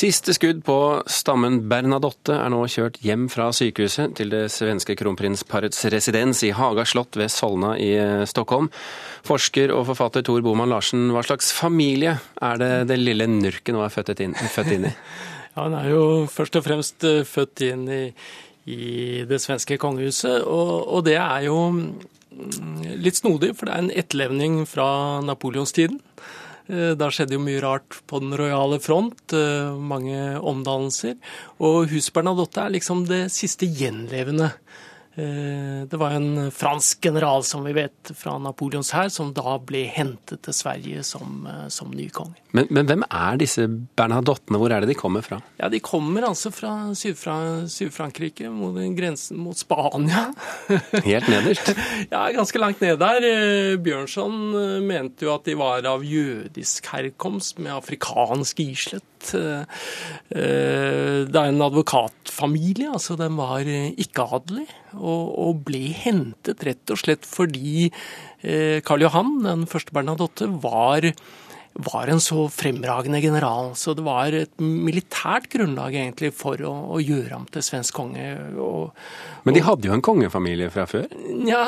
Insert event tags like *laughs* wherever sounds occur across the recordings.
Siste skudd på stammen Bernadotte er nå kjørt hjem fra sykehuset til det svenske kronprinsparets residens i Haga slott ved Solna i eh, Stockholm. Forsker og forfatter Tor Boman Larsen, hva slags familie er det det lille nurket nå er født inn, i? *laughs* Ja, Han er jo først og fremst eh, født inn i, i det svenske kongehuset, og, og det er jo mm, litt snodig, for det er en etterlevning fra napoleonstiden. Eh, da skjedde jo mye rart på den rojale front, eh, mange omdannelser. Og hus Bernadotte er liksom det siste gjenlevende. Eh, det var en fransk general, som vi vet, fra Napoleons hær, som da ble hentet til Sverige som, som ny konge. Men, men, hvem er disse Bernadottene, hvor er det de kommer fra? Ja, De kommer altså fra Syd-Frankrike, -Syd mot grensen mot Spania. *laughs* Helt nederst? *laughs* ja, ganske langt ned der. Bjørnson mente jo at de var av jødisk herkomst, med afrikansk islett. Det er en advokatfamilie, altså den var ikke-adelig, og, og ble hentet rett og slett fordi Karl Johan, den første Bernadotte, var var en så fremragende general. Så det var et militært grunnlag egentlig for å, å gjøre ham til svensk konge. Og, Men de hadde jo en kongefamilie fra før? Ja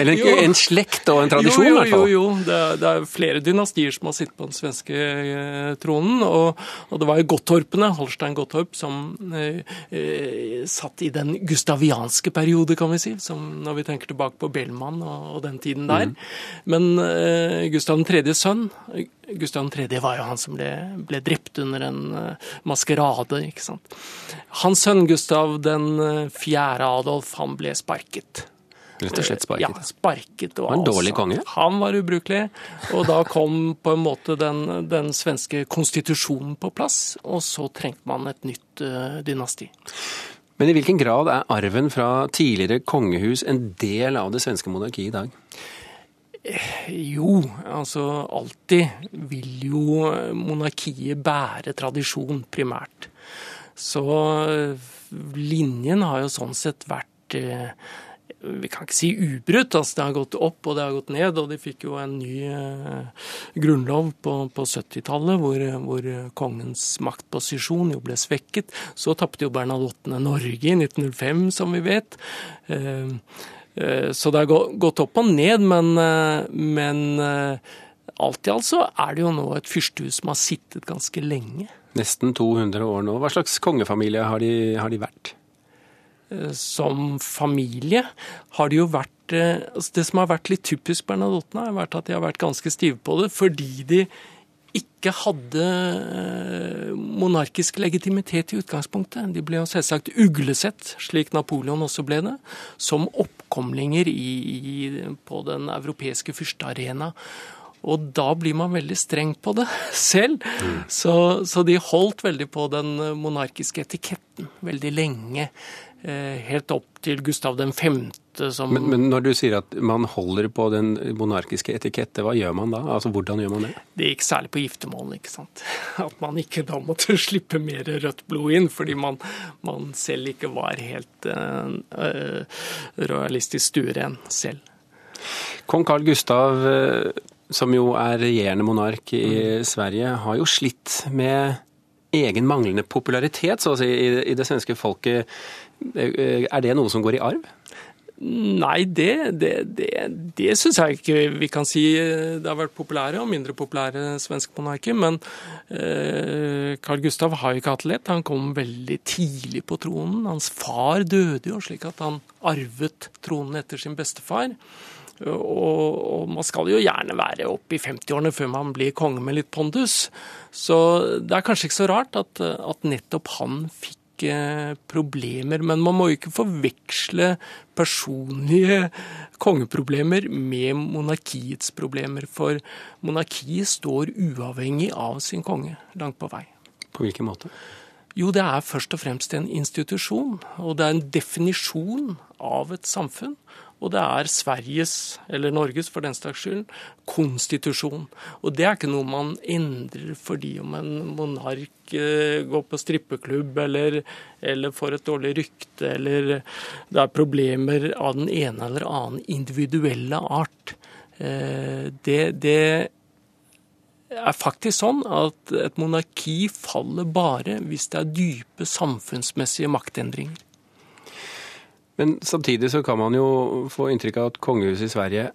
Eller en, en slekt og en tradisjon, i hvert fall? Jo, jo, jo. Det, det, er flere dynastier som har sittet på den svenske eh, tronen. Og, og, det var jo Gottorpene, Holstein Gottorp, som eh, eh, satt i den gustavianske periode, kan vi si. Som når vi tenker tilbake på Bellman og, og den tiden der. Mm. Men eh, Gustav 3.s sønn Gustav 3. var jo han som ble, ble drept under en uh, maskerade. ikke sant? Hans sønn Gustav den 4. Adolf, han ble sparket. Rett og slett sparket? Ja, sparket. Og en dårlig konge? Han var ubrukelig. Og da kom på en måte den, den svenske konstitusjonen på plass, og så trengte man et nytt dynasti. Men i hvilken grad er arven fra tidligere kongehus en del av det svenske monarkiet i dag? Jo, altså alltid vil jo monarkiet bære tradisjon, primært. Så linjen har jo sånn sett vært vi kan ikke si ubrutt, altså det har gått opp og det har gått ned. Og de fikk jo en ny eh, grunnlov på, på 70-tallet hvor, hvor, kongens maktposisjon jo ble svekket. Så tapte jo Bernadottene Norge i 1905, som vi vet. Eh, så det har gått opp og ned, men, men alt i alt så er det jo nå et fyrstehus som har sittet ganske lenge. Nesten 200 år nå. Hva slags kongefamilie har de, har de vært? Som familie har de jo vært altså Det som har vært litt typisk Bernadottene, har vært at de har vært ganske stive på det fordi de ikke hadde monarkisk legitimitet i utgangspunktet. De ble jo selvsagt uglesett, slik Napoleon også ble det, som oppkomlinger i, i, på den europeiske fyrstearena. Og da blir man veldig streng på det *laughs* selv. Mm. Så, så, de holdt veldig på den monarkiske etiketten veldig lenge. Helt opp til Gustav 5. Som men, men, når du sier at man holder på den monarkiske etikette, hva gjør man da? Altså Hvordan gjør man det? Det gikk særlig på giftermålene, ikke sant? *laughs* At man ikke da måtte *laughs* slippe mer rødt blod inn, fordi man, man selv ikke var helt uh, royalistisk stueren selv. Kong Carl Gustav, som jo er regjerende monark i mm. Sverige, har jo slitt med egen manglende popularitet så å si, i, i det svenske folket. Er det noe som går i arv? Nei, det, det, det, det syns jeg ikke vi kan si. Det har vært populære og mindre populære svenske monarker. Men eh, Carl Gustav har jo ikke hatt det lett. Han kom veldig tidlig på tronen. Hans far døde jo, slik at han arvet tronen etter sin bestefar. Og, og man skal jo gjerne være oppe i 50-årene før man blir konge med litt pondus. Så det er kanskje ikke så rart at, at nettopp han fikk problemer. Men man må jo ikke forveksle personlige kongeproblemer med monarkiets problemer. For monarkiet står uavhengig av sin konge langt på vei. På hvilken måte? Jo, det er først og fremst en institusjon. Og det er en definisjon av et samfunn. Og det er Sveriges, eller Norges for den saks skyld, konstitusjon. Og det er ikke noe man endrer fordi om en monark eh, går på strippeklubb eller, eller får et dårlig rykte, eller det er problemer av den ene eller annen individuelle art. Eh, det, det er faktisk sånn at et monarki faller bare hvis det er dype samfunnsmessige maktendringer. Men samtidig så kan man jo få inntrykk av at kongehuset i Sverige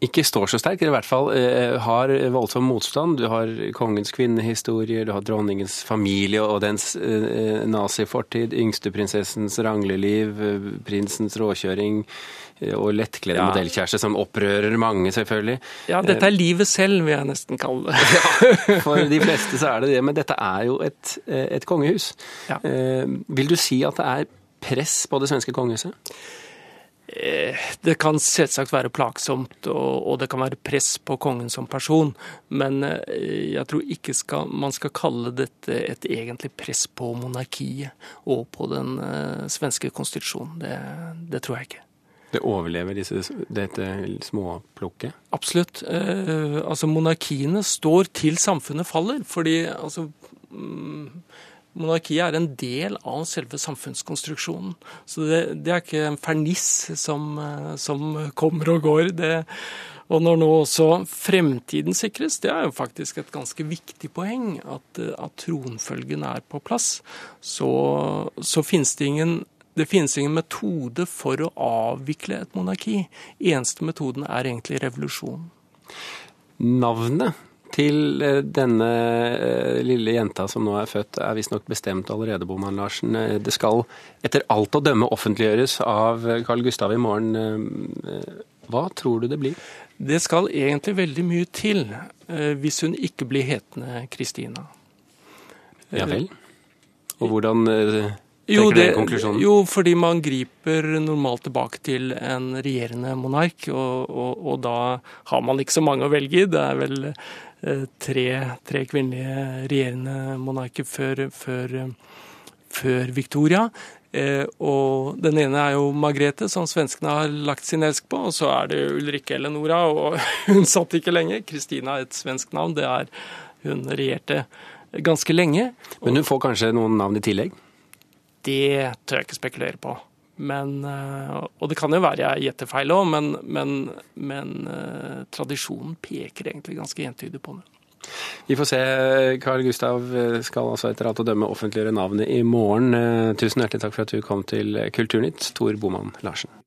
ikke står så sterkt, eller i hvert fall eh, har voldsom motstand. Du har kongens kvinnehistorier, du har dronningens familie og dens eh, nazifortid, yngsteprinsessens rangleliv, eh, prinsens råkjøring eh, og lettkledde Ja. modellkjæreste som opprører mange, selvfølgelig. Ja, dette er livet selv, vil jeg nesten kalle det. *laughs* For de fleste så er det det, men dette er jo et, eh, et kongehus. Ja. Eh, Vil du si at det er press på det svenske kongehuset? Det kan selvsagt være plagsomt, og, det kan være press på kongen som person, men eh, jeg tror ikke skal, man skal kalle dette et egentlig press på monarkiet og på den eh, svenske konstitusjonen. Det, det tror jeg ikke. Det overlever disse, dette småplukket? Absolutt. Eh, altså Monarkiene står til samfunnet faller, fordi altså mm, Monarkiet er en del av selve samfunnskonstruksjonen. Så det, det er ikke en ferniss som, eh, som kommer og går. Det, og når nå også fremtiden sikres, det er jo faktisk et ganske viktig poeng. At, eh, at tronfølgen er på plass. Så, så finnes det ingen det finnes ingen metode for å avvikle et monarki. Eneste metoden er egentlig revolusjon. Navnet til eh, denne eh, lille jenta som nå er født, er visstnok bestemt allerede, Boman Larsen. Eh, Det skal etter alt å dømme offentliggjøres av Carl Gustav i morgen. Hva tror du det blir? Det skal egentlig veldig mye til hvis hun ikke blir hetende Kristina. Ja vel? Og hvordan Jo, det, jo, fordi man griper normalt tilbake til en regjerende monark, og, og, og da har man ikke så mange å velge i. Det er vel eh, tre, tre kvinnelige regjerende monarker før, før, før Victoria. Eh, og den ene er jo Margrethe, som svenskene har lagt sin elsk på. Og så er det Ulrikke Eleonora, og *laughs* hun satt ikke lenge. Kristina er et svensk navn. Det er Hun regjerte ganske lenge. Men hun får kanskje noen navn i tillegg? Det tør jeg ikke spekulere på. Men, eh, og det kan jo være jeg gjetter feil òg, men, men, men eh, tradisjonen peker egentlig ganske entydig på det. Vi får se. Carl Gustav skal altså etter alt å dømme offentliggjøre navnet i morgen. Eh, Tusen hjertelig takk for at du kom til Kulturnytt, Tor Boman Larsen.